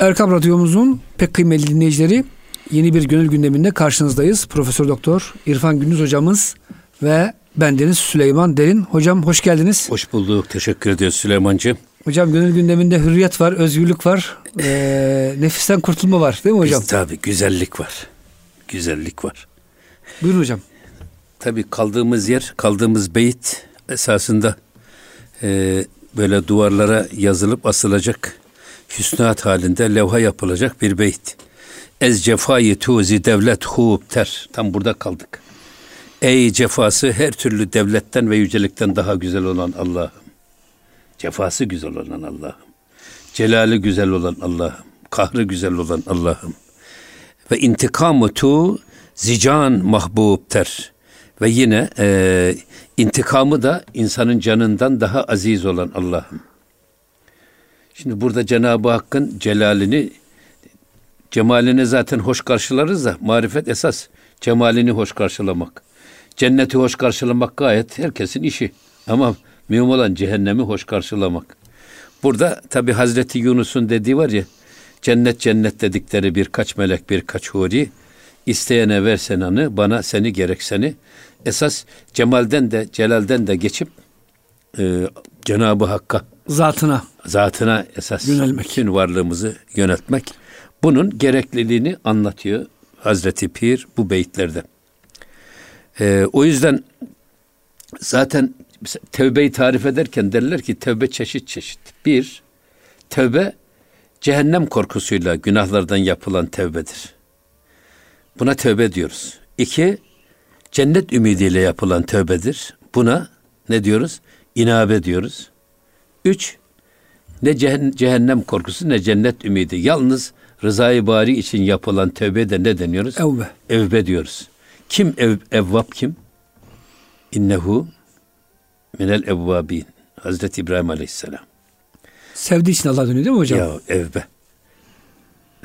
Erkam Radyomuzun pek kıymetli dinleyicileri yeni bir gönül gündeminde karşınızdayız. Profesör Doktor İrfan Gündüz hocamız ve bendeniz Süleyman Derin. Hocam hoş geldiniz. Hoş bulduk. Teşekkür ediyoruz Süleymancığım. Hocam gönül gündeminde hürriyet var, özgürlük var, e, nefisten kurtulma var değil mi hocam? Tabii güzellik var. Güzellik var. Buyurun hocam. Tabii kaldığımız yer, kaldığımız beyit esasında e, böyle duvarlara yazılıp asılacak hüsnat halinde levha yapılacak bir beyt. Ez cefayı tuzi devlet hub ter. Tam burada kaldık. Ey cefası her türlü devletten ve yücelikten daha güzel olan Allah'ım. Cefası güzel olan Allah'ım. Celali güzel olan Allah'ım. Kahrı güzel olan Allah'ım. Ve intikamı tu zican mahbub ter. Ve yine e, intikamı da insanın canından daha aziz olan Allah'ım. Şimdi burada Cenab-ı Hakk'ın celalini, cemalini zaten hoş karşılarız da marifet esas cemalini hoş karşılamak. Cenneti hoş karşılamak gayet herkesin işi. Ama mühim olan cehennemi hoş karşılamak. Burada tabi Hazreti Yunus'un dediği var ya, cennet cennet dedikleri birkaç melek birkaç huri, isteyene versen anı, bana seni gerek seni. Esas cemalden de celalden de geçip e, Cenab-ı Hakk'a zatına zatına esas yönelmek. bütün varlığımızı yönetmek. Bunun gerekliliğini anlatıyor Hazreti Pir bu beyitlerde. Ee, o yüzden zaten tevbeyi tarif ederken derler ki tevbe çeşit çeşit. Bir, tevbe cehennem korkusuyla günahlardan yapılan tevbedir. Buna tevbe diyoruz. İki, cennet ümidiyle yapılan tövbedir. Buna ne diyoruz? İnabe diyoruz. Üç, ne cehennem korkusu ne cennet ümidi. Yalnız rızayı bari için yapılan tövbe de ne deniyoruz? Evbe. Evbe diyoruz. Kim ev, evvab kim? İnnehu minel evvabin. Hazreti İbrahim Aleyhisselam. Sevdiği için Allah dönüyor değil mi hocam? Ya evbe.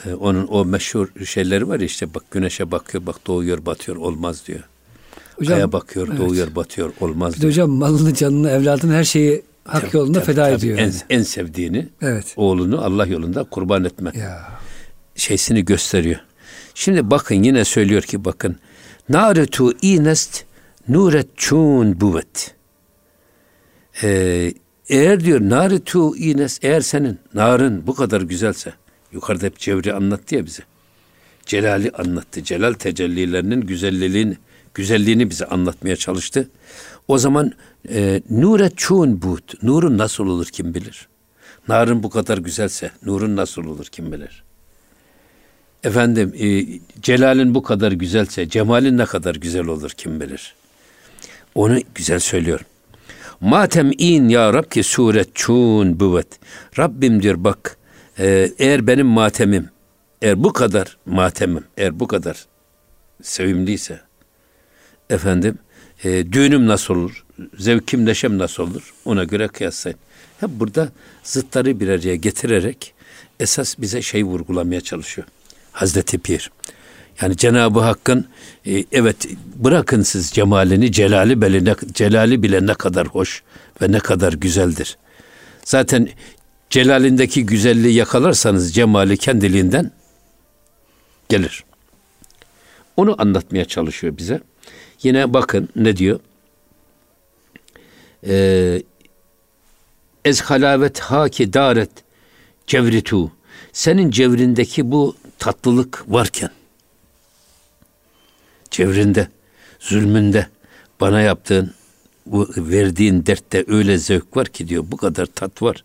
Ee, onun o meşhur şeyleri var ya işte bak güneşe bakıyor, bak doğuyor, batıyor, olmaz diyor. Hocam, Aya bakıyor, evet. doğuyor, batıyor, olmaz bir diyor. Hocam malını, canını, evladını her şeyi hak tabii, yolunda tabii, feda tabii, ediyor. En, en sevdiğini, evet. oğlunu Allah yolunda kurban etme. Ya. Şeysini gösteriyor. Şimdi bakın yine söylüyor ki bakın. Naretu inest nuret çun buvet. Ee, eğer diyor naretu ines eğer senin narın bu kadar güzelse yukarıda hep çevre anlattı ya bize. Celali anlattı. Celal tecellilerinin güzelliğini güzelliğini bize anlatmaya çalıştı. O zaman e, nure çun but. Nurun nasıl olur kim bilir? Narın bu kadar güzelse nurun nasıl olur kim bilir? Efendim e, celalin bu kadar güzelse cemalin ne kadar güzel olur kim bilir? Onu güzel söylüyor. Matem in ya Rab ki suret çun buvet. Rabbim diyor bak e, eğer benim matemim eğer bu kadar matemim eğer bu kadar sevimliyse efendim e, düğünüm nasıl olur, zevkim neşem nasıl olur ona göre kıyaslayın. Hep burada zıtları bir araya getirerek esas bize şey vurgulamaya çalışıyor. Hazreti Pir. Yani Cenab-ı Hakk'ın e, evet bırakın siz cemalini, celali bile, ne, celali bile ne kadar hoş ve ne kadar güzeldir. Zaten celalindeki güzelliği yakalarsanız cemali kendiliğinden gelir. Onu anlatmaya çalışıyor bize. Yine bakın ne diyor? Ee, Ez halavet haki daret cevritu. Senin cevrindeki bu tatlılık varken cevrinde, zulmünde bana yaptığın bu verdiğin dertte öyle zevk var ki diyor bu kadar tat var.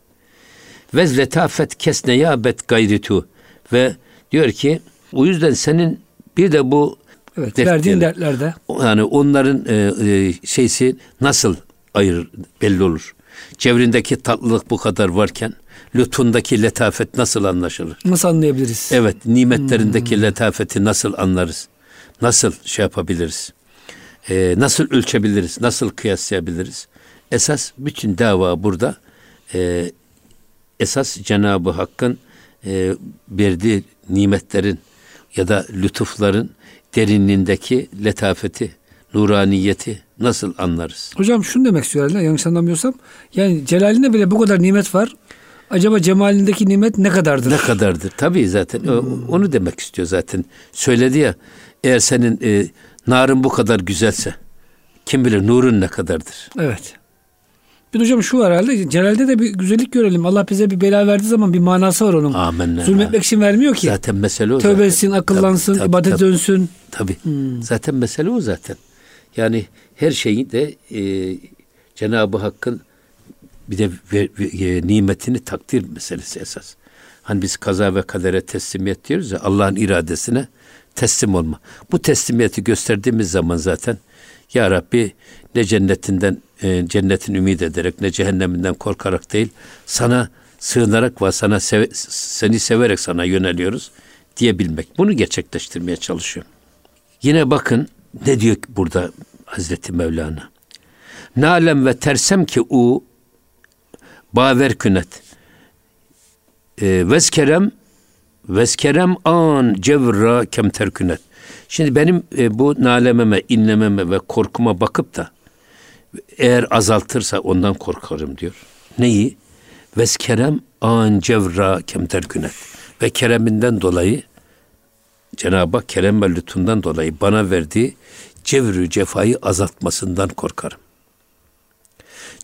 Ve letafet kesne yabet gayritu ve diyor ki o yüzden senin bir de bu Evet, Dert, verdiğin dertlerde. Yani onların e, e, şeysi nasıl ayır belli olur. Çevrindeki tatlılık bu kadar varken lütfundaki letafet nasıl anlaşılır? Nasıl anlayabiliriz? Evet, nimetlerindeki hmm. letafeti nasıl anlarız? Nasıl şey yapabiliriz? Ee, nasıl ölçebiliriz? Nasıl kıyaslayabiliriz? Esas bütün dava burada e, esas Cenab-ı Hakk'ın e, verdiği nimetlerin ya da lütufların derinliğindeki letafeti, nuraniyeti nasıl anlarız? Hocam şunu demek istiyor herhalde yanlış anlamıyorsam. Yani celalinde bile bu kadar nimet var. Acaba cemalindeki nimet ne kadardır? Ne kadardır? Tabii zaten hmm. onu demek istiyor zaten. Söyledi ya eğer senin e, narın bu kadar güzelse kim bilir nurun ne kadardır? Evet. Bir hocam şu var herhalde. Celal'de de bir güzellik görelim. Allah bize bir bela verdiği zaman bir manası var onun. Amin. Zulmetmek için vermiyor ki. Zaten mesele o. Tövbe etsin, akıllansın, tabii, ibadet tabii, dönsün. Tabii. Hmm. Zaten mesele o zaten. Yani her şeyi de e, Cenab-ı Hakk'ın bir de ve, ve, e, nimetini takdir meselesi esas. Hani biz kaza ve kadere teslimiyet diyoruz ya Allah'ın iradesine teslim olma. Bu teslimiyeti gösterdiğimiz zaman zaten ya Rabbi ne cennetinden e, cennetin ümit ederek ne cehenneminden korkarak değil sana sığınarak ve sana seve, seni severek sana yöneliyoruz diyebilmek. Bunu gerçekleştirmeye çalışıyor. Yine bakın ne diyor burada Hazreti Mevlana. Nalem ve tersem ki u baver künet. E, veskerem veskerem an cevra kemter künet. Şimdi benim e, bu nalememe, inlememe ve korkuma bakıp da eğer azaltırsa ondan korkarım diyor. Neyi? Veskerem an cevra kemter künet. Ve kereminden dolayı Cenab-ı Hak kerem ve lütfundan dolayı bana verdiği cevrü cefayı azaltmasından korkarım.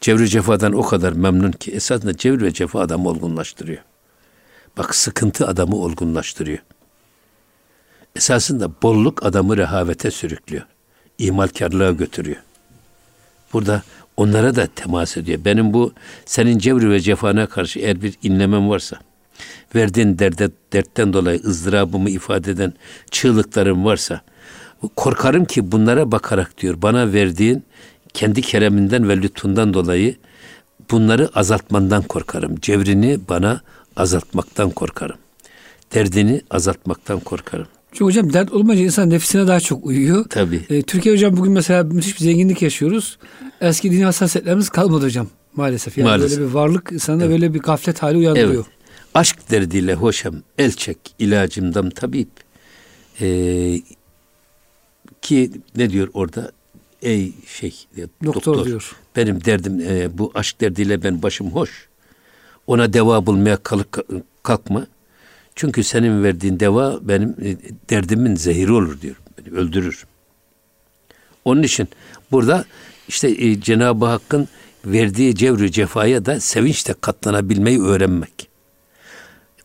Cevrü cefadan o kadar memnun ki esasında cevrü ve cefa adamı olgunlaştırıyor. Bak sıkıntı adamı olgunlaştırıyor. Esasında bolluk adamı rehavete sürüklüyor. İmalkarlığa götürüyor. Burada onlara da temas ediyor. Benim bu senin cevri ve cefana karşı eğer bir inlemem varsa, verdiğin derde, dertten dolayı ızdırabımı ifade eden çığlıklarım varsa, korkarım ki bunlara bakarak diyor, bana verdiğin kendi kereminden ve lütfundan dolayı bunları azaltmandan korkarım. Cevrini bana azaltmaktan korkarım. Derdini azaltmaktan korkarım. Çünkü hocam dert olmayınca insan nefsine daha çok uyuyor. Tabii. Ee, Türkiye hocam bugün mesela müthiş bir zenginlik yaşıyoruz. Eski dini hassasiyetlerimiz kalmadı hocam maalesef. Yani maalesef. böyle bir varlık insanda evet. böyle bir gaflet hali uyandırıyor. Evet. Aşk derdiyle hoşam el çek ilacımdam tabip. Ee, ki ne diyor orada? Ey şey doktor, doktor diyor. Benim derdim e, bu aşk derdiyle ben başım hoş. Ona deva bulmaya kalk, kalkma. Çünkü senin verdiğin deva benim e, derdimin zehiri olur diyor. Beni öldürür. Onun için burada işte e, Cenab-ı Hakk'ın verdiği cevri cefaya da sevinçle katlanabilmeyi öğrenmek.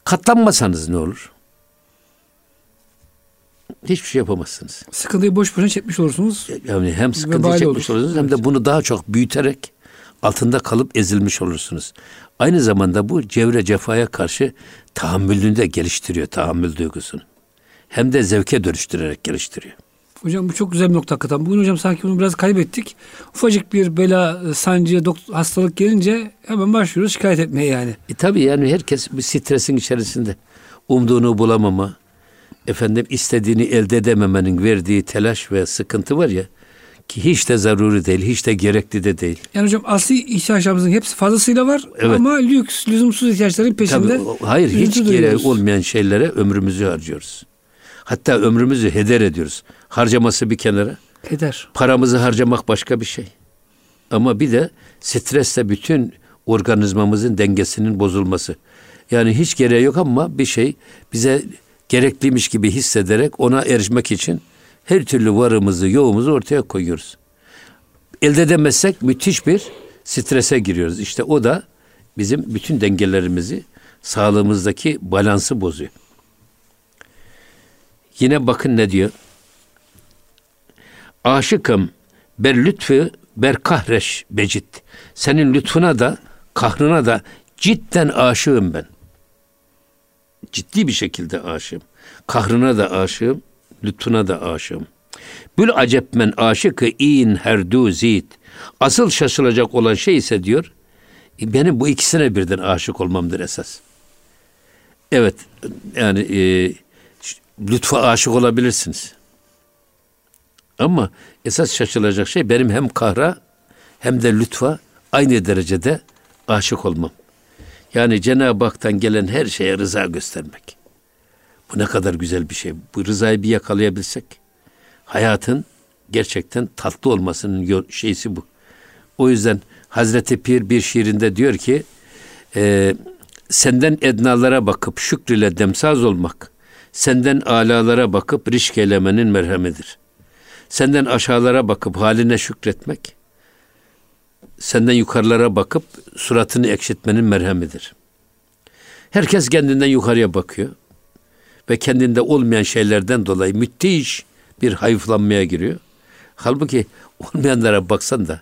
Katlanmasanız ne olur? Hiçbir şey yapamazsınız. Sıkıntıyı boş boşuna çekmiş olursunuz. Yani hem sıkıntıyı çekmiş olur. olursunuz hem de bunu daha çok büyüterek altında kalıp ezilmiş olursunuz. Aynı zamanda bu cevre cefaya karşı tahammülünü de geliştiriyor, tahammül duygusunu. Hem de zevke dönüştürerek geliştiriyor. Hocam bu çok güzel bir nokta hakikaten. Bugün hocam sanki bunu biraz kaybettik. Ufacık bir bela, e, sancı, hastalık gelince hemen başlıyoruz şikayet etmeye yani. E tabii yani herkes bir stresin içerisinde. Umduğunu bulamama, efendim istediğini elde edememenin verdiği telaş ve sıkıntı var ya ki hiç de zaruri değil, hiç de gerekli de değil. Yani hocam asli ihtiyaçlarımızın hepsi fazlasıyla var evet. ama lüks, lüzumsuz ihtiyaçların peşinde. Tabii, hayır, hiç gereği olmayan şeylere ömrümüzü harcıyoruz. Hatta ömrümüzü heder ediyoruz. Harcaması bir kenara. Heder. Paramızı harcamak başka bir şey. Ama bir de stresle bütün organizmamızın dengesinin bozulması. Yani hiç gereği yok ama bir şey bize gerekliymiş gibi hissederek ona erişmek için her türlü varımızı, yoğumuzu ortaya koyuyoruz. Elde edemezsek müthiş bir strese giriyoruz. İşte o da bizim bütün dengelerimizi, sağlığımızdaki balansı bozuyor. Yine bakın ne diyor? Aşıkım ber lütfü ber kahreş becit. Senin lütfuna da kahrına da cidden aşığım ben. Ciddi bir şekilde aşığım. Kahrına da aşığım, lütfuna da aşığım. Bül acep men aşıkı in herdu zid. Asıl şaşılacak olan şey ise diyor, e, benim bu ikisine birden aşık olmamdır esas. Evet, yani e, lütfa aşık olabilirsiniz. Ama esas şaşılacak şey benim hem kahra hem de lütfa aynı derecede aşık olmam. Yani Cenab-ı Hak'tan gelen her şeye rıza göstermek. Bu ne kadar güzel bir şey. Bu rızayı bir yakalayabilsek hayatın gerçekten tatlı olmasının şeysi bu. O yüzden Hazreti Pir bir şiirinde diyor ki e, senden ednalara bakıp şükrile demsaz olmak, senden alalara bakıp rişk eylemenin merhemidir. Senden aşağılara bakıp haline şükretmek, senden yukarılara bakıp suratını ekşitmenin merhemidir. Herkes kendinden yukarıya bakıyor ve kendinde olmayan şeylerden dolayı müthiş bir hayıflanmaya giriyor. Halbuki olmayanlara baksan da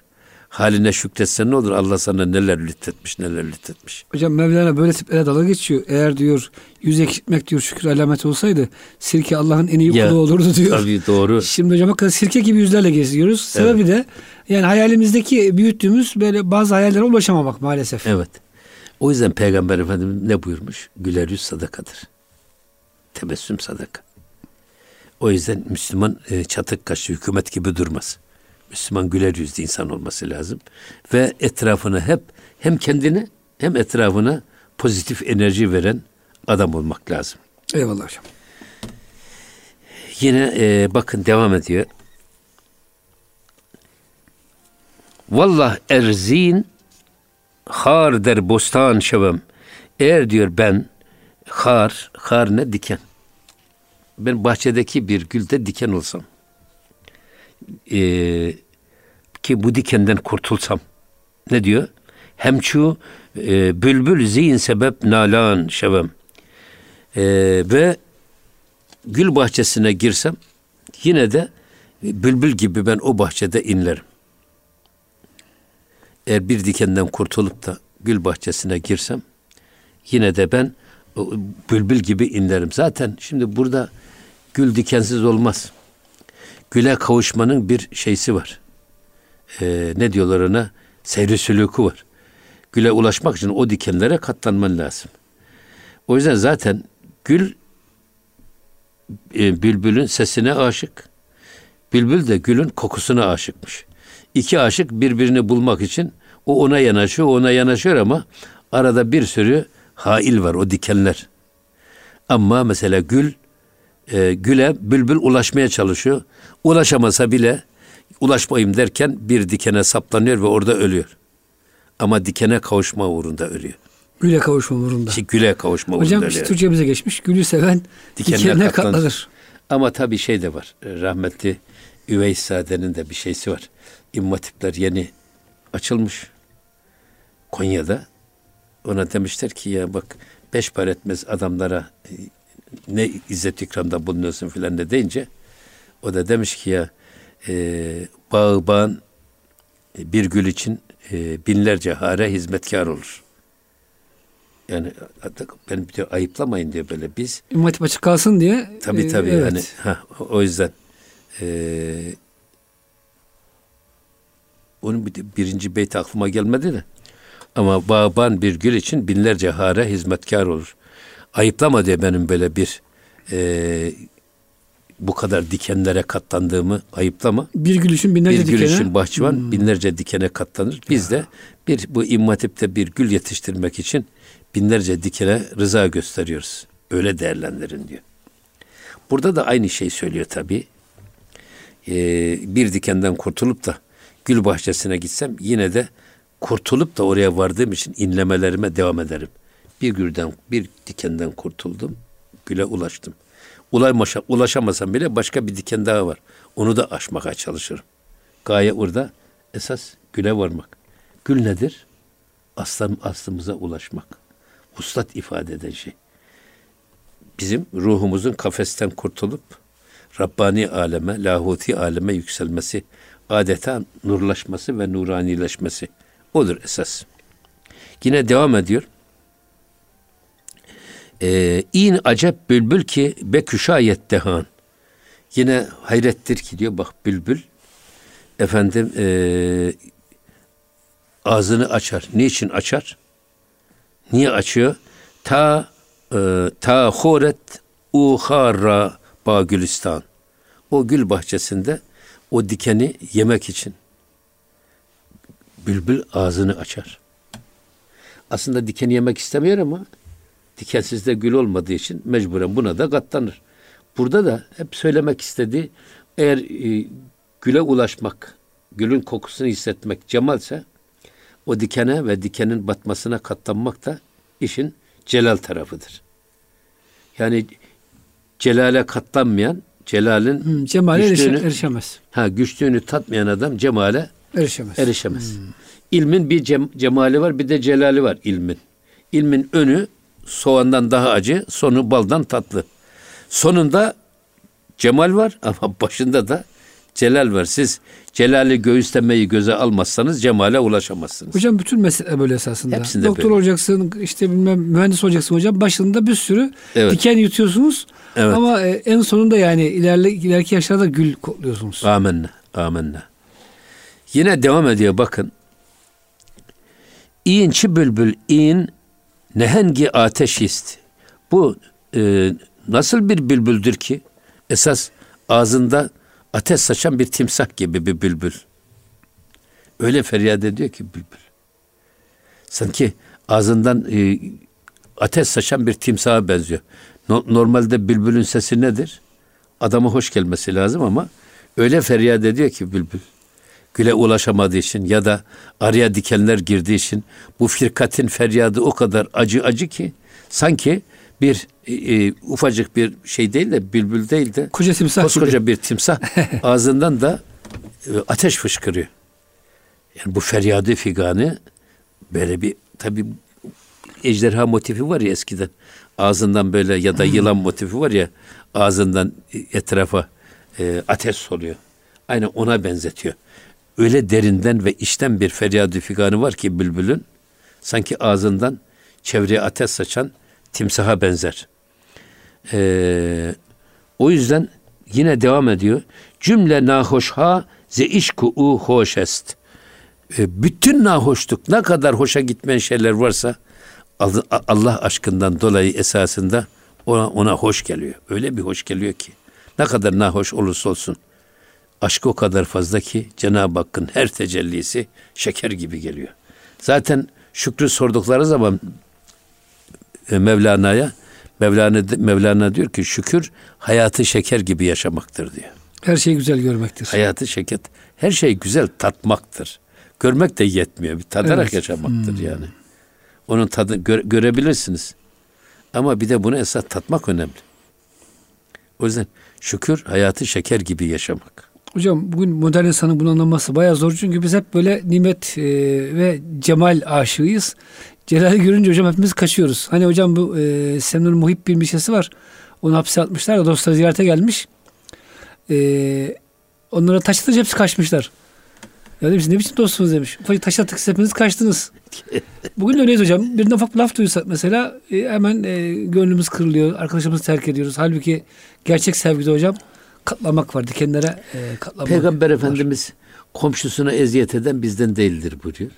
haline şükretsen ne olur Allah sana neler lütfetmiş neler lütfetmiş. Hocam Mevlana böyle tiplere dalga geçiyor. Eğer diyor yüz eksiltmek diyor şükür alameti olsaydı sirke Allah'ın en iyi kulu olurdu diyor. Tabii doğru. Şimdi hocam hakikaten sirke gibi yüzlerle geziyoruz. Sebebi evet. de yani hayalimizdeki büyüttüğümüz böyle bazı hayallere ulaşamamak maalesef. Evet. O yüzden Peygamber Efendimiz ne buyurmuş? Güler yüz sadakadır. Tebessüm sadaka. O yüzden Müslüman e, çatık kaşlı hükümet gibi durmaz. Müslüman güler yüzlü insan olması lazım. Ve etrafına hep hem kendine hem etrafına pozitif enerji veren adam olmak lazım. Eyvallah hocam. Yine e, bakın devam ediyor. Vallah erzin har der bostan şevem. Eğer diyor ben har, har ne diken. Ben bahçedeki bir gülde diken olsam e, ki bu dikenden kurtulsam ne diyor? Hemçu e, bülbül zihin sebep nalan şevem e, ve gül bahçesine girsem yine de bülbül gibi ben o bahçede inlerim. Eğer bir dikenden kurtulup da gül bahçesine girsem yine de ben bülbül gibi inlerim. Zaten şimdi burada gül dikensiz olmaz güle kavuşmanın bir şeysi var. Ee, ne diyorlar ona? Seyri sülükü var. Güle ulaşmak için o dikenlere katlanman lazım. O yüzden zaten gül e, bülbülün sesine aşık. Bülbül de gülün kokusuna aşıkmış. İki aşık birbirini bulmak için o ona yanaşıyor, ona yanaşıyor ama arada bir sürü hail var o dikenler. Ama mesela gül e, güle bülbül ulaşmaya çalışıyor. Ulaşamasa bile ulaşmayayım derken bir dikene saplanıyor ve orada ölüyor. Ama dikene kavuşma uğrunda ölüyor. Güle kavuşma uğrunda. İşte güle kavuşma uğrunda Hocam ölüyor. Türkçemize geçmiş. Gülü seven dikenine, dikenine katlanır. Ama tabii şey de var. Rahmetli Üveys Sade'nin de bir şeysi var. İmmatipler yeni açılmış Konya'da. Ona demişler ki ya bak beş par etmez adamlara ne izzet ikramda bulunuyorsun filan de deyince o da demiş ki ya e, bağı bağın e, bir gül için e, binlerce hare hizmetkar olur. Yani ben diyor ayıplamayın diyor böyle biz. İmmatip açık kalsın diye. Tabii tabii e, evet. yani ha, o yüzden e, onun bir, birinci beyt aklıma gelmedi de. Ama bağban bir gül için binlerce hare hizmetkar olur ayıplama diye benim böyle bir e, bu kadar dikenlere katlandığımı ayıplama. Bir gülüşün binlerce dikene. Bir gülüşün bahçıvan hmm. binlerce dikene katlanır. Biz ya. de bir bu immatipte bir gül yetiştirmek için binlerce dikene rıza gösteriyoruz. Öyle değerlendirin diyor. Burada da aynı şey söylüyor tabii. Ee, bir dikenden kurtulup da gül bahçesine gitsem yine de kurtulup da oraya vardığım için inlemelerime devam ederim. Bir gülden, bir dikenden kurtuldum. Güle ulaştım. Ulaşma, ulaşamasam bile başka bir diken daha var. Onu da aşmaya çalışırım. Gaye orada esas güle varmak. Gül nedir? Aslan, aslımıza ulaşmak. Uslat ifade eden şey. Bizim ruhumuzun kafesten kurtulup Rabbani aleme, lahuti aleme yükselmesi, adeta nurlaşması ve nuranileşmesi odur esas. Yine devam ediyor. E, in acep bülbül ki beküşayet dehan. Yine hayrettir ki diyor bak bülbül efendim e, ağzını açar. Niçin açar? Niye açıyor? Ta e, ta horet uhara ba gülistan. O gül bahçesinde o dikeni yemek için bülbül ağzını açar. Aslında dikeni yemek istemiyor ama Dikensizde gül olmadığı için mecburen buna da katlanır. Burada da hep söylemek istediği eğer e, güle ulaşmak, gülün kokusunu hissetmek cemalse o dikene ve dikenin batmasına katlanmak da işin celal tarafıdır. Yani celale katlanmayan celalin hmm, cemale güçlüğünü, erişemez. Ha güçlüğünü tatmayan adam cemale erişemez. Erişemez. Hmm. İlmin bir cem, cemali var bir de celali var ilmin. İlmin önü soğandan daha acı, sonu baldan tatlı. Sonunda cemal var ama başında da celal var. Siz celali göğüslemeyi göze almazsanız cemale ulaşamazsınız. Hocam bütün mesele böyle esasında. Hepsinde Doktor böyle. olacaksın, işte bilmem mühendis olacaksın hocam. Başında bir sürü evet. diken yutuyorsunuz. Evet. Ama e, en sonunda yani ilerle, ileriki yaşlarda gül kokluyorsunuz. Amenna. Amenna. Yine devam ediyor bakın. İnçi bülbül in nehengi ateş ist. Bu e, nasıl bir bülbüldür ki? Esas ağzında ateş saçan bir timsah gibi bir bülbül. Öyle feryat ediyor ki bülbül. Sanki ağzından e, ateş saçan bir timsaha benziyor. No, normalde bülbülün sesi nedir? Adama hoş gelmesi lazım ama öyle feryat ediyor ki bülbül. Güle ulaşamadığı için ya da araya dikenler girdiği için bu firkatin feryadı o kadar acı acı ki sanki bir e, e, ufacık bir şey değil de bülbül değil de Koca timsah koskoca gibi. bir timsah ağzından da e, ateş fışkırıyor. Yani bu feryadı figanı böyle bir tabi ejderha motifi var ya eskiden. Ağzından böyle ya da yılan motifi var ya ağzından etrafa e, ateş soluyor. Aynı ona benzetiyor. Öyle derinden ve içten bir feryadı figanı var ki bülbülün sanki ağzından çevreye ateş saçan timsaha benzer. Ee, o yüzden yine devam ediyor. Cümle nahoşha ze işku u hoşest. Ee, bütün nahoşluk ne kadar hoşa gitmeyen şeyler varsa Allah aşkından dolayı esasında ona, ona hoş geliyor. Öyle bir hoş geliyor ki. Ne kadar nahoş olursa olsun. Aşkı o kadar fazla ki Cenab-ı Hakk'ın her tecellisi şeker gibi geliyor. Zaten şükrü sordukları zaman e, Mevlana'ya Mevlana, Mevlana diyor ki şükür hayatı şeker gibi yaşamaktır diyor. Her şeyi güzel görmektir. Hayatı şeker. Her şey güzel tatmaktır. Görmek de yetmiyor. Bir tadarak evet. yaşamaktır hmm. yani. Onun tadı gö, görebilirsiniz. Ama bir de bunu esas tatmak önemli. O yüzden şükür hayatı şeker gibi yaşamak. Hocam bugün modern insanın bunu anlaması bayağı zor çünkü biz hep böyle nimet e, ve cemal aşığıyız. Celal'i görünce hocam hepimiz kaçıyoruz. Hani hocam bu e, Semnun Muhip bir mişesi var. Onu hapse atmışlar da dostlar ziyarete gelmiş. E, onlara taş atınca hepsi kaçmışlar. Ya demiş ne biçim dostsunuz demiş. Ufacık taş attık siz hepiniz kaçtınız. Bugün öyleyiz hocam. Bir ufak laf duysak mesela e, hemen e, gönlümüz kırılıyor. Arkadaşımızı terk ediyoruz. Halbuki gerçek sevgide hocam katlamak var. Dikenlere e, katlamak Peygamber var. Efendimiz komşusuna eziyet eden bizden değildir buyuruyor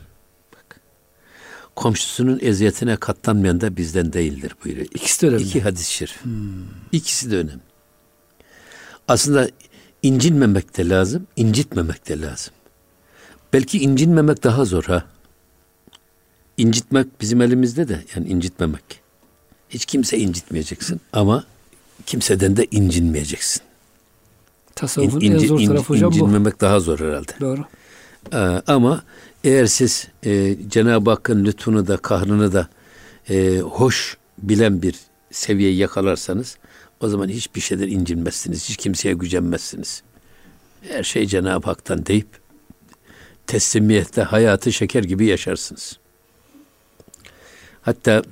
komşusunun eziyetine katlanmayan da bizden değildir buyuruyor. İkisi de önemli. İki hadis-i şerif. Hmm. İkisi de önemli. Aslında incinmemek de lazım, incitmemek de lazım. Belki incinmemek daha zor ha. İncitmek bizim elimizde de yani incitmemek. Hiç kimse incitmeyeceksin ama kimseden de incinmeyeceksin. Tasavvufun İn, inci, en zor tarafı hocam incinmemek bu. daha zor herhalde. Doğru. Ee, ama eğer siz e, Cenab-ı Hakk'ın lütfunu da kahrını da e, hoş bilen bir seviyeyi yakalarsanız o zaman hiçbir şeyden incinmezsiniz. Hiç kimseye gücenmezsiniz. Her şey Cenab-ı Hak'tan deyip teslimiyette hayatı şeker gibi yaşarsınız. Hatta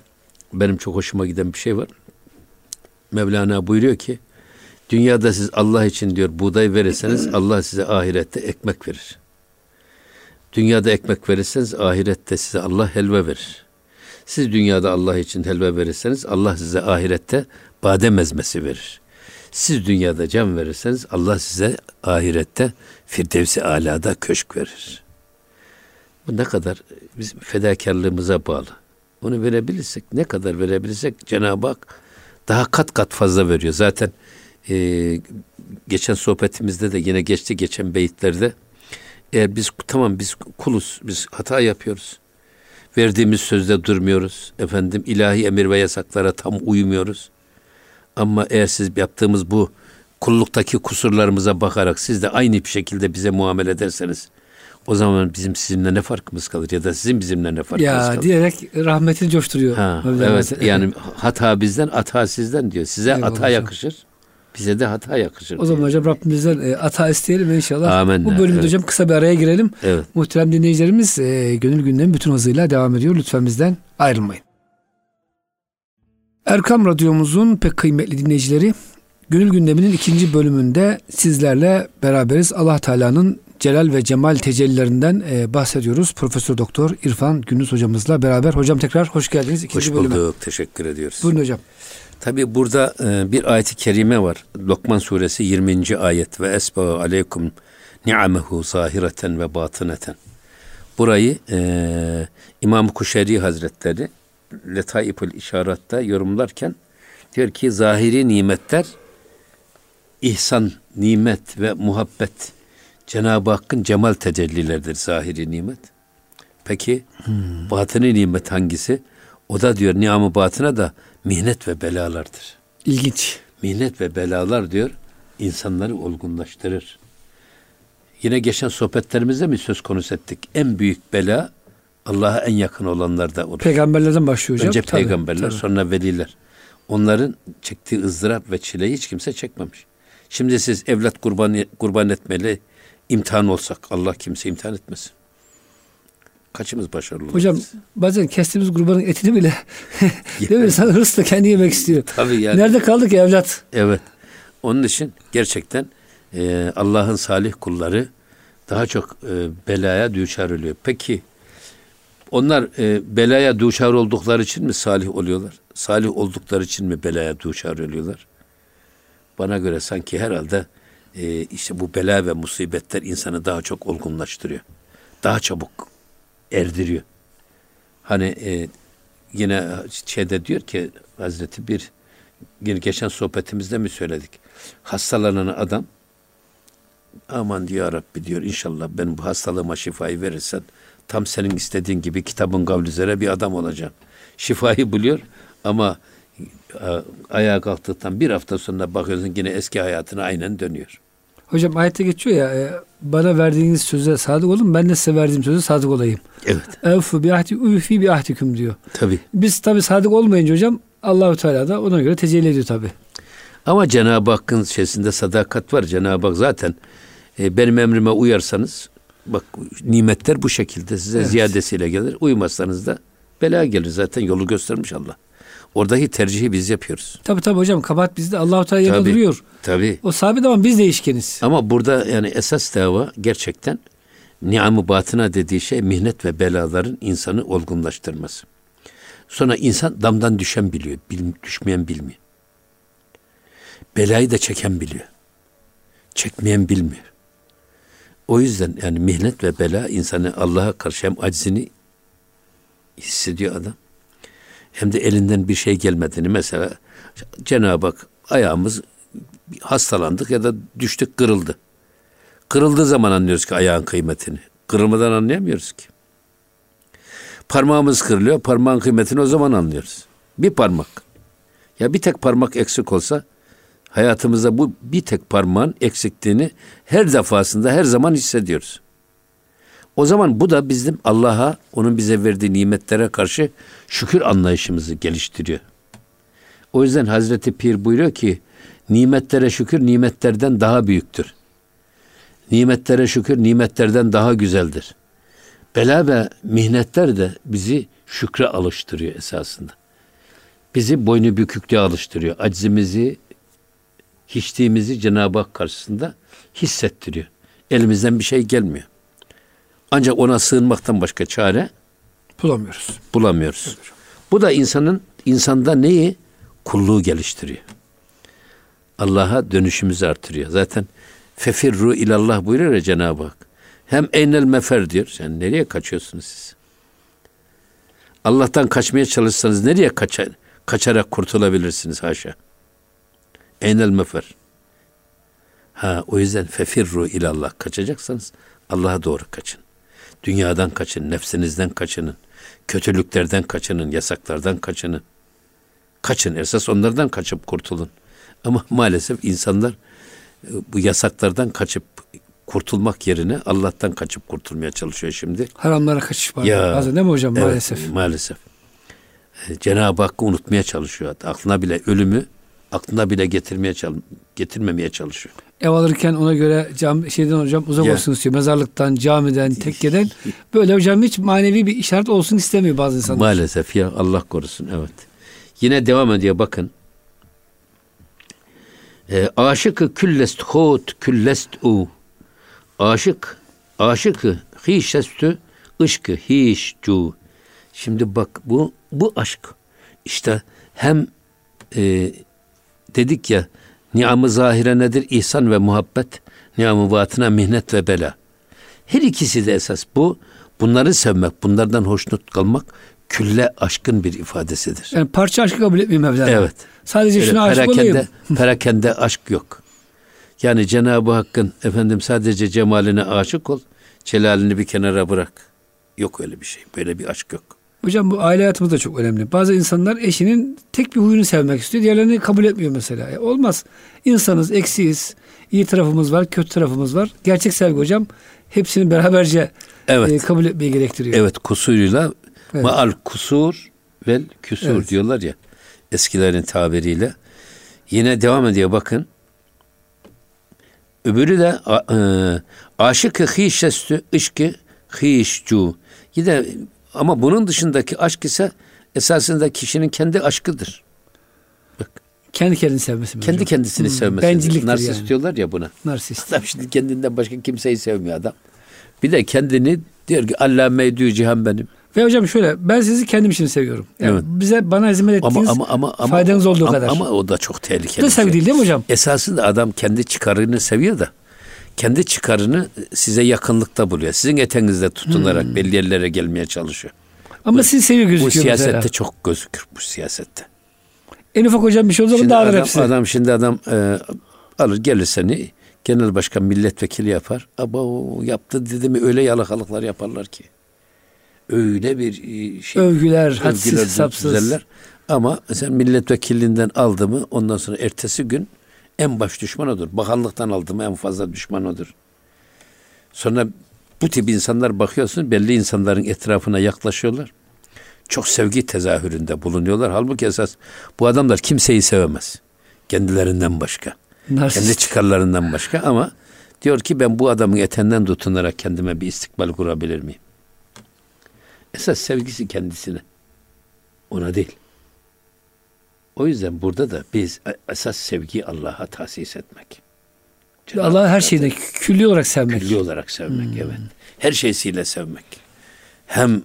benim çok hoşuma giden bir şey var. Mevlana buyuruyor ki dünyada siz Allah için diyor buğday verirseniz Allah size ahirette ekmek verir. Dünyada ekmek verirseniz ahirette size Allah helva verir. Siz dünyada Allah için helva verirseniz Allah size ahirette badem ezmesi verir. Siz dünyada can verirseniz Allah size ahirette Firdevsi alada köşk verir. Bu ne kadar bizim fedakarlığımıza bağlı. Onu verebilirsek, ne kadar verebilirsek Cenab-ı Hak daha kat kat fazla veriyor. Zaten e, geçen sohbetimizde de yine geçti geçen beyitlerde eğer biz tamam biz kuluz, biz hata yapıyoruz. Verdiğimiz sözde durmuyoruz. Efendim ilahi emir ve yasaklara tam uymuyoruz. Ama eğer siz yaptığımız bu kulluktaki kusurlarımıza bakarak siz de aynı bir şekilde bize muamele ederseniz O zaman bizim sizinle ne farkımız kalır ya da sizin bizimle ne farkımız ya, kalır? Ya diyerek rahmetini coşturuyor. Ha, evet yani hata bizden, hata sizden diyor. Size Eyvallah hata hocam. yakışır. Bize de hata yakışır. O zaman hocam Rabbimizden e, ata isteyelim inşallah. Amin. Bu bölümde evet. hocam kısa bir araya girelim. Evet. Muhterem dinleyicilerimiz e, gönül gündemi bütün hızıyla devam ediyor. Lütfen bizden ayrılmayın. Erkam Radyomuzun pek kıymetli dinleyicileri Gönül gündeminin ikinci bölümünde sizlerle beraberiz. Allah Teala'nın celal ve cemal tecellilerinden e, bahsediyoruz. Profesör Doktor İrfan Gündüz hocamızla beraber. Hocam tekrar hoş geldiniz ikinci hoş bulduk. Bölüme. Teşekkür ediyoruz. Buyurun hocam. Tabi burada e, bir ayet-i kerime var. Lokman suresi 20. ayet ve esbağı aleykum ni'amehu zahireten ve batıneten. Burayı e, İmam Kuşeri Hazretleri Letaifül İşarat'ta yorumlarken diyor ki zahiri nimetler ihsan, nimet ve muhabbet Cenab-ı Hakk'ın cemal tecellileridir zahiri nimet. Peki hmm. batını nimet hangisi? O da diyor niamı batına da mihnet ve belalardır. İlginç. Mihnet ve belalar diyor insanları olgunlaştırır. Yine geçen sohbetlerimizde mi söz konusu ettik? En büyük bela Allah'a en yakın olanlarda olur. Peygamberlerden başlıyor hocam. Önce tabii, peygamberler tabii. sonra veliler. Onların çektiği ızdırap ve çileyi hiç kimse çekmemiş. Şimdi siz evlat kurban, kurban etmeli imtihan olsak Allah kimse imtihan etmesin. Kaçımız başarılı Hocam oluruz? bazen kestiğimiz kurbanın etini bile değil mi? İnsan hırsla kendi yemek istiyor. Tabii yani. Nerede kaldık evlat? Evet. Onun için gerçekten e, Allah'ın salih kulları daha çok e, belaya düçar oluyor. Peki onlar e, belaya düçar oldukları için mi salih oluyorlar? Salih oldukları için mi belaya düçar oluyorlar? Bana göre sanki herhalde e, işte bu bela ve musibetler insanı daha çok olgunlaştırıyor. Daha çabuk erdiriyor. Hani e, yine şeyde diyor ki Hazreti bir yine geçen sohbetimizde mi söyledik? Hastalanan adam aman diyor Rabbi diyor inşallah ben bu hastalığıma şifayı verirsen tam senin istediğin gibi kitabın kavli üzere bir adam olacağım. Şifayı buluyor ama ayağa kalktıktan bir hafta sonra bakıyorsun yine eski hayatına aynen dönüyor. Hocam ayette geçiyor ya e, bana verdiğiniz söze sadık olun ben de size verdiğim söze sadık olayım. Evet. Evfu bi ahdi üfi bi ahdikum diyor. Tabi. Biz tabi sadık olmayınca hocam Allahu Teala da ona göre tecelli ediyor tabi. Ama Cenab-ı Hakk'ın şeysinde sadakat var. Cenab-ı Hak zaten e, benim emrime uyarsanız bak nimetler bu şekilde size evet. ziyadesiyle gelir. Uymazsanız da bela gelir zaten yolu göstermiş Allah. Oradaki tercihi biz yapıyoruz. Tabi tabi hocam kabahat bizde Allahu Teala yanında duruyor. Tabi. O sabit ama biz değişkeniz. Ama burada yani esas dava gerçekten niamı batına dediği şey mihnet ve belaların insanı olgunlaştırması. Sonra insan damdan düşen biliyor, bil, düşmeyen bilmiyor. Belayı da çeken biliyor. Çekmeyen bilmiyor. O yüzden yani mihnet ve bela insanı Allah'a karşı hem aczini hissediyor adam hem de elinden bir şey gelmediğini mesela Cenab-ı Hak ayağımız hastalandık ya da düştük kırıldı. Kırıldığı zaman anlıyoruz ki ayağın kıymetini. Kırılmadan anlayamıyoruz ki. Parmağımız kırılıyor, parmağın kıymetini o zaman anlıyoruz. Bir parmak. Ya bir tek parmak eksik olsa hayatımızda bu bir tek parmağın eksikliğini her defasında her zaman hissediyoruz. O zaman bu da bizim Allah'a, onun bize verdiği nimetlere karşı şükür anlayışımızı geliştiriyor. O yüzden Hazreti Pir buyuruyor ki, nimetlere şükür nimetlerden daha büyüktür. Nimetlere şükür nimetlerden daha güzeldir. Bela ve mihnetler de bizi şükre alıştırıyor esasında. Bizi boynu büküklüğe alıştırıyor. Aczimizi, hiçliğimizi Cenab-ı Hak karşısında hissettiriyor. Elimizden bir şey gelmiyor. Ancak ona sığınmaktan başka çare bulamıyoruz. Bulamıyoruz. Evet. Bu da insanın insanda neyi? Kulluğu geliştiriyor. Allah'a dönüşümüzü artırıyor. Zaten fefirru ilallah buyuruyor ya Cenab-ı Hak. Hem eynel mefer diyor. Yani nereye kaçıyorsunuz siz? Allah'tan kaçmaya çalışsanız nereye kaçar, kaçarak kurtulabilirsiniz haşa? Eynel mefer. Ha o yüzden fefirru ilallah kaçacaksanız Allah'a doğru kaçın. Dünyadan kaçın, nefsinizden kaçının. Kötülüklerden kaçının, yasaklardan kaçının. Kaçın, esas onlardan kaçıp kurtulun. Ama maalesef insanlar e, bu yasaklardan kaçıp kurtulmak yerine Allah'tan kaçıp kurtulmaya çalışıyor şimdi. Haramlara kaçış var. Ya, Bazen değil mi hocam evet, maalesef? Maalesef. E, Cenab-ı Hakk'ı unutmaya çalışıyor. Aklına bile ölümü aklına bile getirmeye getirmemeye çalışıyor. Ev alırken ona göre cam şeyden hocam uzak ya. olsun istiyor. Mezarlıktan, camiden, tekkeden. Böyle hocam hiç manevi bir işaret olsun istemiyor bazı insanlar. Maalesef ya Allah korusun evet. Yine devam ediyor bakın. E, aşıkı küllest hot küllest u. Aşık, aşıkı hişestü ışkı hişcu. Şimdi bak bu bu aşk. İşte hem e, dedik ya niamı zahire nedir? İhsan ve muhabbet. Niamı batına mihnet ve bela. Her ikisi de esas bu. Bunları sevmek, bunlardan hoşnut kalmak külle aşkın bir ifadesidir. Yani parça aşkı kabul etmeyeyim Mevlana. Evet. Sadece Öyle şuna aşık perakende, olayım. perakende aşk yok. Yani Cenab-ı Hakk'ın efendim sadece cemaline aşık ol, celalini bir kenara bırak. Yok öyle bir şey. Böyle bir aşk yok. Hocam bu aile hayatımız da çok önemli. Bazı insanlar eşinin tek bir huyunu sevmek istiyor. Diğerlerini kabul etmiyor mesela. E, olmaz. İnsanız, eksiyiz. İyi tarafımız var, kötü tarafımız var. Gerçek sevgi hocam hepsini beraberce evet. e, kabul etmeyi gerektiriyor. Evet kusuruyla evet. maal kusur vel küsur evet. diyorlar ya eskilerin tabiriyle. Yine devam ediyor bakın. Öbürü de e, aşık-ı hişestü ışkı hişcu. Yine ama bunun dışındaki aşk ise esasında kişinin kendi aşkıdır. Bak. Kendi kendini sevmesi mi Kendi hocam? kendisini hmm. sevmesi. Bencilliktir Narsist yani. diyorlar ya buna. Narsist. Adam şimdi kendinden başka kimseyi sevmiyor adam. Bir de kendini diyor ki Allah meydü cihan benim. Ve hocam şöyle ben sizi kendim için seviyorum. Yani evet. Bize bana hizmet ettiğiniz ama, ama, ama, faydanız olduğu ama, kadar. Ama o da çok tehlikeli. Bu da sevgi şey. değil değil mi hocam? Esasında adam kendi çıkarını seviyor da kendi çıkarını size yakınlıkta buluyor. Sizin etenizde tutunarak hmm. belli yerlere gelmeye çalışıyor. Ama bu, sizi seviyor gözüküyor Bu siyasette mesela. çok gözükür bu siyasette. En ufak hocam bir şey olsa dağılır adam, hepsi. Adam şimdi adam e, alır gelir seni genel başkan milletvekili yapar. Ama o yaptı dedi mi öyle yalakalıklar yaparlar ki. Öyle bir e, şey. Övgüler, hadsiz, hesapsız. Ama sen milletvekilliğinden aldı mı ondan sonra ertesi gün en baş düşman odur. Bakanlıktan aldı mı en fazla düşman odur. Sonra bu tip insanlar bakıyorsun belli insanların etrafına yaklaşıyorlar. Çok sevgi tezahüründe bulunuyorlar. Halbuki esas bu adamlar kimseyi sevemez. Kendilerinden başka. Narsist. Kendi çıkarlarından başka ama diyor ki ben bu adamın etenden tutunarak kendime bir istikbal kurabilir miyim? Esas sevgisi kendisine. Ona değil. O yüzden burada da biz esas sevgi Allah'a tahsis etmek. Allah'ı her şeyde külli olarak sevmek. Külli olarak sevmek hmm. evet. Her şeysiyle sevmek. Hem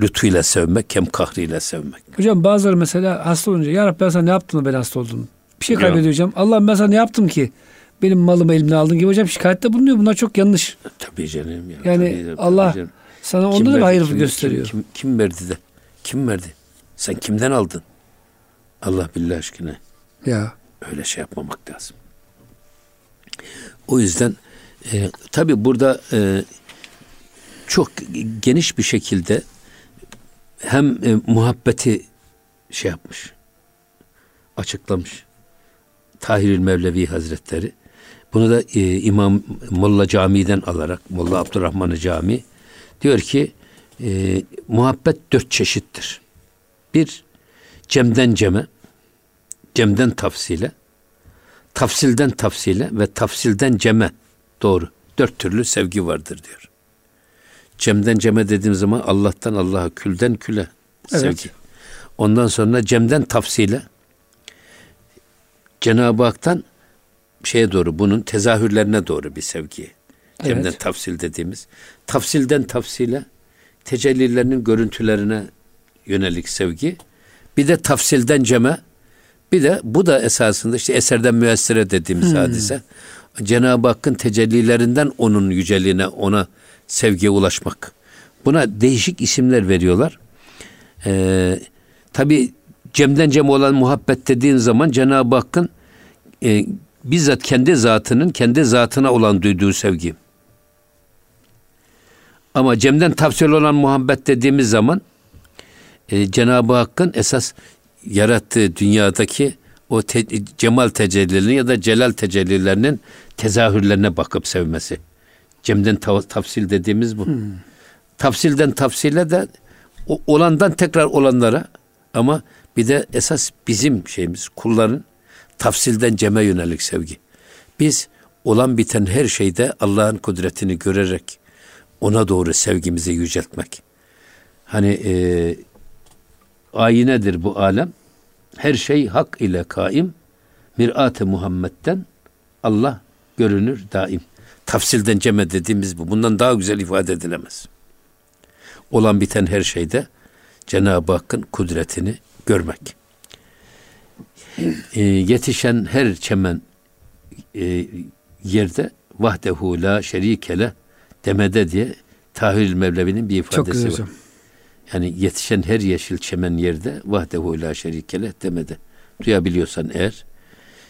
lütfuyla sevmek hem kahriyle sevmek. Hocam bazıları mesela hasta olunca ya Rabbi ben sana ne yaptım da ben hasta oldum. Bir şey kaybediyor hocam. Allah'ım ben sana ne yaptım ki? Benim malımı elimden aldın gibi hocam şikayette bulunuyor. Bunlar çok yanlış. Tabii canım. Ya, yani tabii, Allah tabii canım. sana onda da bir hayır kim, gösteriyor. Kim, kim, kim verdi de? Kim verdi? Sen kimden aldın? Allah billah aşkına. Ya. Öyle şey yapmamak lazım. O yüzden e, tabi burada e, çok geniş bir şekilde hem e, muhabbeti şey yapmış, açıklamış. Tahirül Mevlevi Hazretleri. Bunu da e, İmam Molla Camii'den alarak, Molla Abdurrahman Cami diyor ki e, muhabbet dört çeşittir. Bir, cemden ceme, cemden tafsile, tafsilden tafsile ve tafsilden ceme doğru. Dört türlü sevgi vardır diyor. Cemden ceme dediğim zaman Allah'tan Allah'a, külden küle sevgi. Evet. Ondan sonra cemden tafsile Cenab-ı Hak'tan şeye doğru bunun tezahürlerine doğru bir sevgi. Cemden evet. tafsil dediğimiz. Tafsilden tafsile tecellilerinin görüntülerine yönelik sevgi. Bir de tafsilden ceme bir de bu da esasında işte eserden müessire dediğimiz hmm. hadise. Cenab-ı Hakk'ın tecellilerinden onun yüceliğine, ona sevgiye ulaşmak. Buna değişik isimler veriyorlar. Ee, Tabi cemden cem olan muhabbet dediğin zaman Cenab-ı Hakk'ın e, bizzat kendi zatının kendi zatına olan duyduğu sevgi. Ama cemden tavsiye olan muhabbet dediğimiz zaman e, Cenab-ı Hakk'ın esas yarattığı dünyadaki o te, cemal tecellilerinin ya da celal tecellilerinin tezahürlerine bakıp sevmesi. Cemden tafsil dediğimiz bu. Hmm. Tafsilden tafsile de olandan tekrar olanlara ama bir de esas bizim şeyimiz kulların tafsilden ceme yönelik sevgi. Biz olan biten her şeyde Allah'ın kudretini görerek ona doğru sevgimizi yüceltmek. Hani e, ayinedir bu alem. Her şey hak ile kaim. Mirat-ı Muhammed'den Allah görünür daim. Tafsilden ceme dediğimiz bu. Bundan daha güzel ifade edilemez. Olan biten her şeyde Cenab-ı Hakk'ın kudretini görmek. E, yetişen her çemen e, yerde vahdehu la şerikele demede diye Tahir Mevlevi'nin bir ifadesi Çok güzel var. Hocam. Yani yetişen her yeşil çemen yerde vahdehu la şerikele demede. Duyabiliyorsan eğer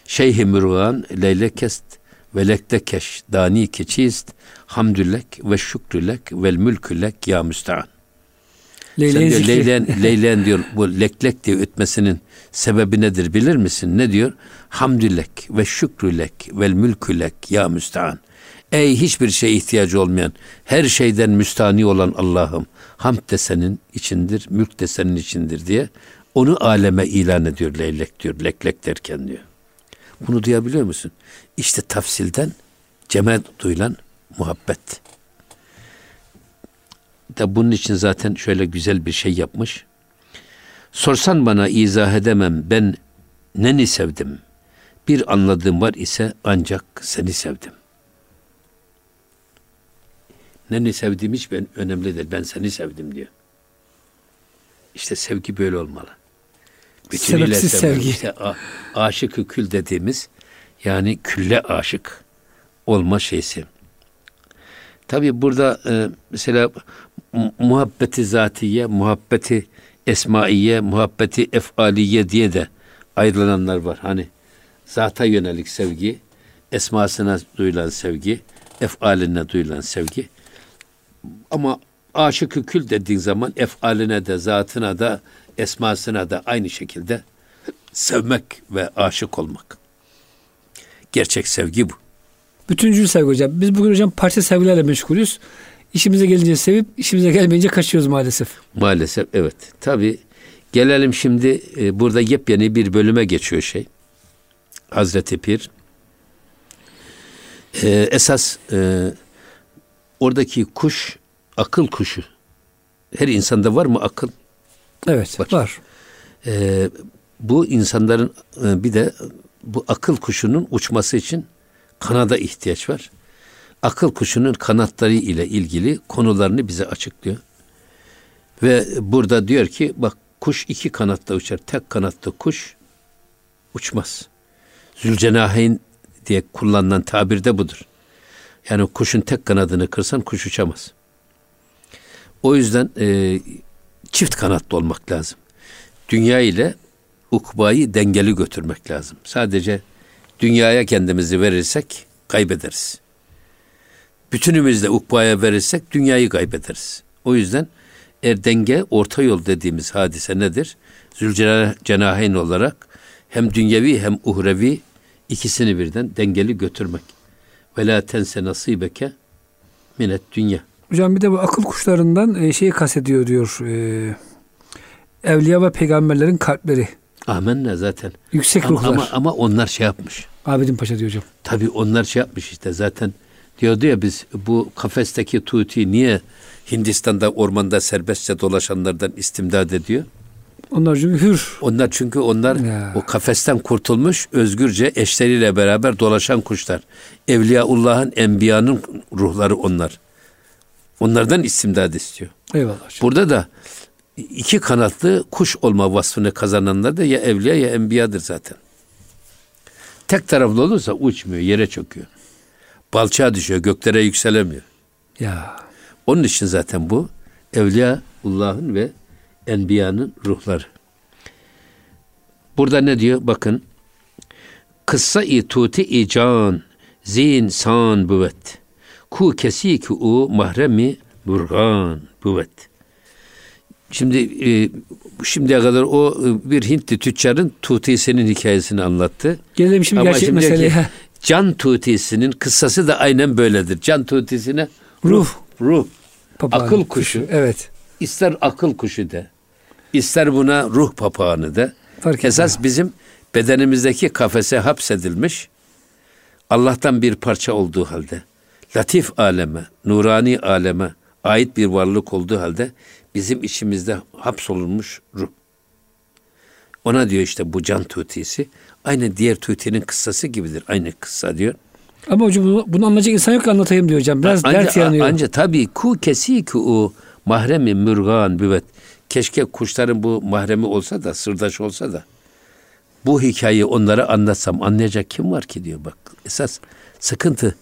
Şeyh-i Mürgan leylekest ve lektekeş dani keçist hamdülek ve şükrülek vel mülkülek ya müstean. Leyleğin, diyor, leyleğin, leyleğin diyor bu leklek diye ötmesinin sebebi nedir bilir misin? Ne diyor? Hamdülek ve şükrülek vel mülkülek ya müstean. Ey hiçbir şey ihtiyacı olmayan, her şeyden müstani olan Allah'ım, hamd de senin içindir, mülk de senin içindir diye onu aleme ilan ediyor leylek diyor, leklek derken diyor. Bunu duyabiliyor musun? İşte tafsilden ceme duyulan muhabbet. Da bunun için zaten şöyle güzel bir şey yapmış. Sorsan bana izah edemem ben neni sevdim. Bir anladığım var ise ancak seni sevdim. Neni sevdiğim hiç ben önemli değil. Ben seni sevdim diyor. İşte sevgi böyle olmalı. Bütünüyle sevgi. İşte aşık kül dediğimiz yani külle aşık olma şeysi. Tabi burada e, mesela muhabbeti zatiye, muhabbeti esmaiye, muhabbeti efaliye diye de ayrılanlar var. Hani zata yönelik sevgi, esmasına duyulan sevgi, efaline duyulan sevgi. Ama aşık kül dediğin zaman efaline de, zatına da, esmasına da aynı şekilde sevmek ve aşık olmak. Gerçek sevgi bu. Bütüncül sevgi hocam. Biz bugün hocam parça sevgilerle meşgulüz. İşimize gelince sevip işimize gelmeyince kaçıyoruz maalesef. Maalesef evet. Tabi gelelim şimdi e, burada yepyeni bir bölüme geçiyor şey. Hazreti Pir. E, esas e, oradaki kuş akıl kuşu. Her insanda var mı akıl? Evet var. var. E, bu insanların e, bir de bu akıl kuşunun uçması için kanada ihtiyaç var. Akıl kuşunun kanatları ile ilgili konularını bize açıklıyor. Ve burada diyor ki bak kuş iki kanatta uçar. Tek kanatlı kuş uçmaz. Zülcenaheyn diye kullanılan tabir de budur. Yani kuşun tek kanadını kırsan kuş uçamaz. O yüzden e, çift kanatlı olmak lazım. Dünya ile ukbayı dengeli götürmek lazım. Sadece dünyaya kendimizi verirsek kaybederiz. Bütünümüzle ukbaya verirsek dünyayı kaybederiz. O yüzden er denge orta yol dediğimiz hadise nedir? Zülcenaheyn olarak hem dünyevi hem uhrevi ikisini birden dengeli götürmek. Ve la tense nasibeke minet dünya. Hocam bir de bu akıl kuşlarından e, şeyi kastediyor diyor. E, evliya ve peygamberlerin kalpleri. Amenna zaten. Yüksek ruhlar. Ama, ama onlar şey yapmış. Abidin Paşa diyor hocam. Tabii onlar şey yapmış işte zaten diyordu ya biz bu kafesteki tuti niye Hindistan'da ormanda serbestçe dolaşanlardan istimdad ediyor? Onlar çünkü hür. Onlar çünkü onlar ya. o kafesten kurtulmuş özgürce eşleriyle beraber dolaşan kuşlar. Evliyaullah'ın, enbiyanın ruhları onlar. Onlardan istimdad istiyor. Eyvallah. Burada da iki kanatlı kuş olma vasfını kazananlar da ya evliya ya enbiyadır zaten. Tek taraflı olursa uçmuyor, yere çöküyor. Balçağa düşüyor, göklere yükselemiyor. Ya. Onun için zaten bu Evliyaullah'ın ve Enbiya'nın ruhları. Burada ne diyor? Bakın. Kıssa-i tuti-i can zin san büvet. Ku kesi ki u mahremi burgan büvet. Şimdi e, şimdiye kadar o e, bir Hintli tüccarın Tutise'nin hikayesini anlattı. Gelelim şimdi Ama gerçek meseleye. Can tutisinin kıssası da aynen böyledir. Can tutisine ruh, ruh, Papağan akıl kuşu. kuşu. Evet. İster akıl kuşu de, ister buna ruh papağanı de. Fark Esas etmiyor. bizim bedenimizdeki kafese hapsedilmiş Allah'tan bir parça olduğu halde, latif aleme, nurani aleme ait bir varlık olduğu halde bizim içimizde hapsolunmuş ruh. Ona diyor işte bu can tutisi. Aynı diğer tutinin kıssası gibidir. Aynı kıssa diyor. Ama hocam bunu, bunu anlayacak insan yok anlatayım diyor hocam. Biraz anca, dert yanıyor. Anca tabii ku kesi o mahremi mürgan büvet. Keşke kuşların bu mahremi olsa da sırdaş olsa da bu hikayeyi onlara anlatsam anlayacak kim var ki diyor bak. Esas sıkıntı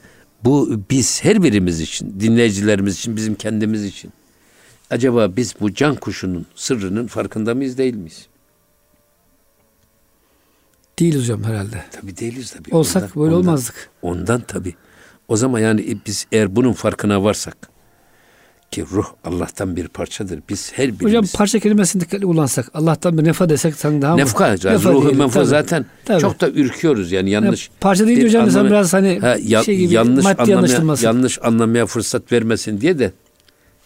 bu biz her birimiz için, dinleyicilerimiz için, bizim kendimiz için. Acaba biz bu can kuşunun sırrının farkında mıyız değil miyiz? Değiliz hocam herhalde. Tabii değiliz tabii. Olsak ondan, böyle ondan, olmazdık. Ondan tabii. O zaman yani biz eğer bunun farkına varsak ki ruh Allah'tan bir parçadır. Biz her birimiz... Hocam parça kelimesini dikkatli kullansak, Allah'tan bir nefa desek sanki daha nefka, mı? Nefka, ruhu menfa zaten tabii. çok da ürküyoruz yani yanlış. Yani parça deyince hocam anlamaya, biraz hani ha, ya, şey gibi yanlış anlamaya, yanlış anlamaya fırsat vermesin diye de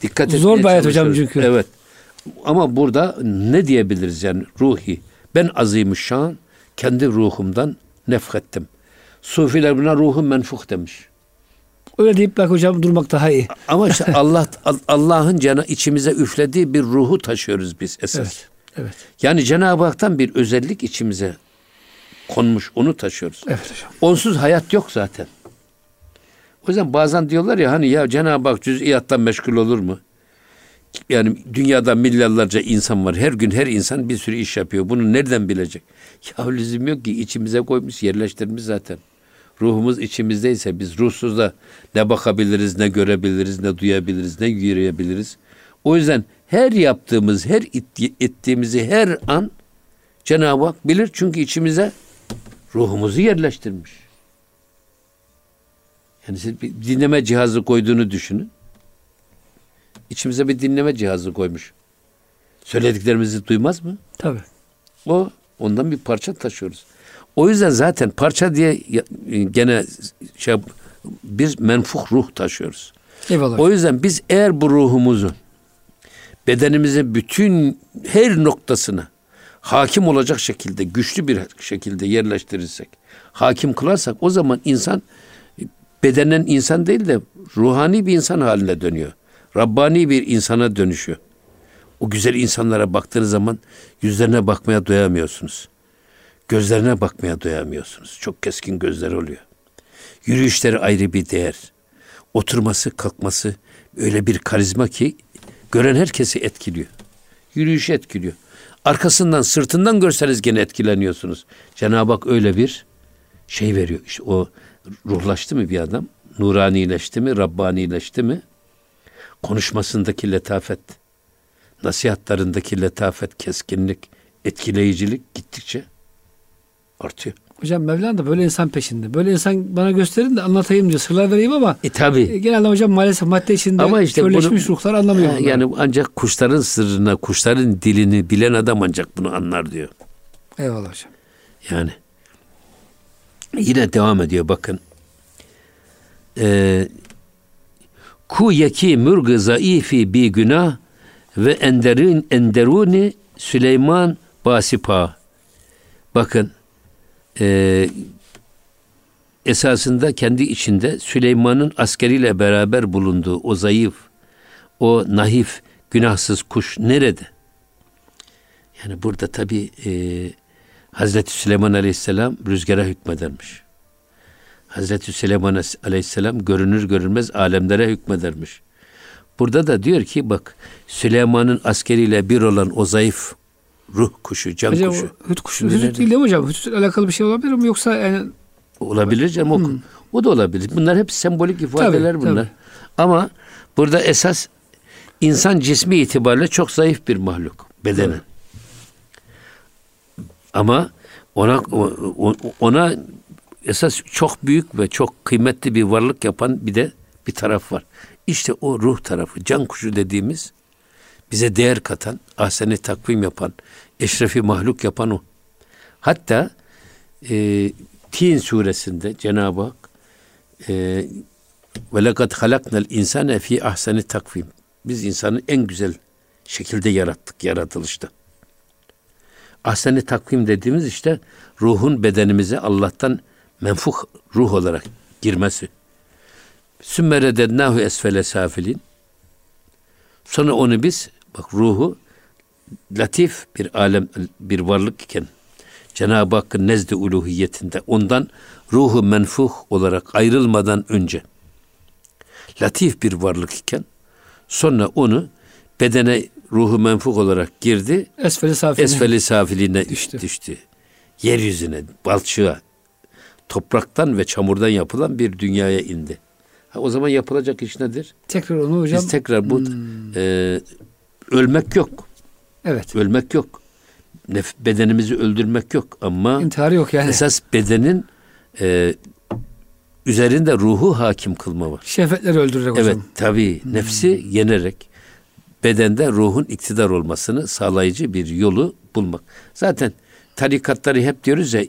dikkat etmeye Zor bir ayet hocam çünkü. Evet. Ama burada ne diyebiliriz yani ruhi. Ben azimüşşan kendi ruhumdan nefrettim. Sufiler buna ruhum menfuh demiş. Öyle deyip bak hocam durmak daha iyi. Ama işte Allah Allah'ın cana içimize üflediği bir ruhu taşıyoruz biz esas. Evet. Evet. Yani Cenab-ı Hak'tan bir özellik içimize konmuş, onu taşıyoruz. Evet hocam. Onsuz hayat yok zaten. O yüzden bazen diyorlar ya hani ya Cenab-ı Hak cüz'iyattan meşgul olur mu? Yani dünyada milyarlarca insan var. Her gün her insan bir sürü iş yapıyor. Bunu nereden bilecek? Ya lüzum yok ki içimize koymuş, yerleştirmiş zaten. Ruhumuz içimizdeyse biz ruhsuz da ne bakabiliriz, ne görebiliriz, ne duyabiliriz, ne yürüyebiliriz. O yüzden her yaptığımız, her ettiğimizi her an Cenab-ı Hak bilir. Çünkü içimize ruhumuzu yerleştirmiş. Yani siz bir dinleme cihazı koyduğunu düşünün. İçimize bir dinleme cihazı koymuş. Söylediklerimizi duymaz mı? Tabii. O ondan bir parça taşıyoruz. O yüzden zaten parça diye gene şey bir menfuh ruh taşıyoruz. Eyvallah. O yüzden biz eğer bu ruhumuzu bedenimizin bütün her noktasına hakim olacak şekilde, güçlü bir şekilde yerleştirirsek, hakim kılarsak o zaman insan bedenen insan değil de ruhani bir insan haline dönüyor. Rabbani bir insana dönüşüyor. O güzel insanlara baktığınız zaman yüzlerine bakmaya doyamıyorsunuz. Gözlerine bakmaya doyamıyorsunuz. Çok keskin gözler oluyor. Yürüyüşleri ayrı bir değer. Oturması, kalkması öyle bir karizma ki gören herkesi etkiliyor. Yürüyüş etkiliyor. Arkasından, sırtından görseniz gene etkileniyorsunuz. Cenab-ı Hak öyle bir şey veriyor. İşte o ruhlaştı mı bir adam? Nuranileşti mi? Rabbanileşti mi? Konuşmasındaki letafet, nasihatlarındaki letafet, keskinlik, etkileyicilik gittikçe artıyor. Hocam Mevlana da böyle insan peşinde. Böyle insan bana gösterin de anlatayım diyor. Sırlar vereyim ama e, tabii. E, genelde hocam maalesef madde içinde ama işte körleşmiş bunu, ruhlar anlamıyor. Yani, yani ancak kuşların sırrına, kuşların dilini bilen adam ancak bunu anlar diyor. Eyvallah hocam. Yani yine devam ediyor bakın. Ee, ku yeki mürgı zaifi bi günah ve enderin enderuni Süleyman basipa. Bakın e, esasında kendi içinde Süleyman'ın askeriyle beraber bulunduğu o zayıf, o nahif, günahsız kuş nerede? Yani burada tabi e, Hazreti Süleyman Aleyhisselam rüzgara hükmedermiş. Hazreti Süleyman Aleyhisselam görünür görünmez alemlere hükmedermiş. Burada da diyor ki bak Süleyman'ın askeriyle bir olan o zayıf ruh kuşu, can Acaba kuşu. Hüt kuşu. Hüt değil mi hocam? Hüt alakalı bir şey olabilir mi yoksa yani olabilir canım o, hmm. o da olabilir. Bunlar hep sembolik ifadeler tabii, bunlar. Tabii. Ama burada esas insan cismi itibariyle çok zayıf bir mahluk bedenen. Ama ona ona esas çok büyük ve çok kıymetli bir varlık yapan bir de bir taraf var. İşte o ruh tarafı, can kuşu dediğimiz bize değer katan, ahseni takvim yapan, eşrefi mahluk yapan o. Hatta e, Tin suresinde Cenab-ı Hak e, ve lekad halaknel insane fi ahseni takvim. Biz insanı en güzel şekilde yarattık yaratılışta. Ahseni takvim dediğimiz işte ruhun bedenimize Allah'tan menfuh ruh olarak girmesi. Sümmeredednahu esfele safilin. Sonra onu biz bak ruhu latif bir alem bir varlık iken Cenab-ı Hakk'ın nezdi uluhiyetinde ondan ruhu menfuh olarak ayrılmadan önce latif bir varlık iken sonra onu bedene ruhu menfuh olarak girdi. Esfeli safiline, esfeli safiline düştü. düştü. Yeryüzüne, balçığa, topraktan ve çamurdan yapılan bir dünyaya indi. Ha, o zaman yapılacak iş nedir? Tekrar onu hocam. Biz tekrar bu hmm. e, ölmek yok. Evet. Ölmek yok. Nef, bedenimizi öldürmek yok ama intihar yok yani. Esas bedenin e, üzerinde ruhu hakim kılma var. Şehvetleri öldürerek hocam. Evet tabii. Hmm. Nefsi yenerek bedende ruhun iktidar olmasını sağlayıcı bir yolu bulmak. Zaten tarikatları hep diyoruz ya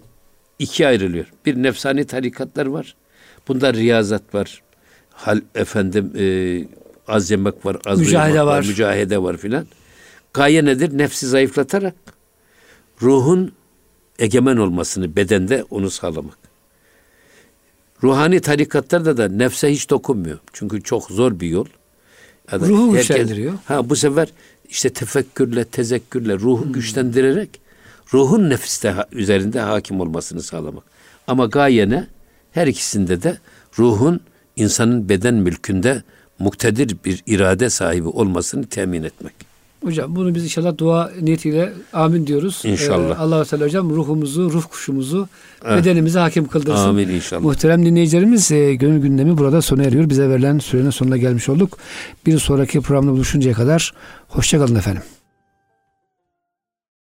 iki ayrılıyor. Bir nefsani tarikatlar var. Bunda riyazat var. Hal efendim e, az yemek var, az mücahede var, var, mücahede var filan. Gaye nedir? Nefsi zayıflatarak ruhun egemen olmasını bedende onu sağlamak. Ruhani tarikatlarda da nefse hiç dokunmuyor. Çünkü çok zor bir yol. Ya Ruhu herkes, güçlendiriyor. Ha bu sefer işte tefekkürle, tezekkürle ruhu hmm. güçlendirerek ruhun nefiste üzerinde hakim olmasını sağlamak. Ama gaye ne? Her ikisinde de ruhun insanın beden mülkünde muktedir bir irade sahibi olmasını temin etmek. Hocam bunu biz inşallah dua niyetiyle amin diyoruz. İnşallah. Ee, allah Teala hocam ruhumuzu, ruh kuşumuzu, evet. bedenimizi hakim kıldırsın. Amin inşallah. Muhterem dinleyicilerimiz e, gönül gündemi burada sona eriyor. Bize verilen sürenin sonuna gelmiş olduk. Bir sonraki programda buluşuncaya kadar hoşçakalın efendim.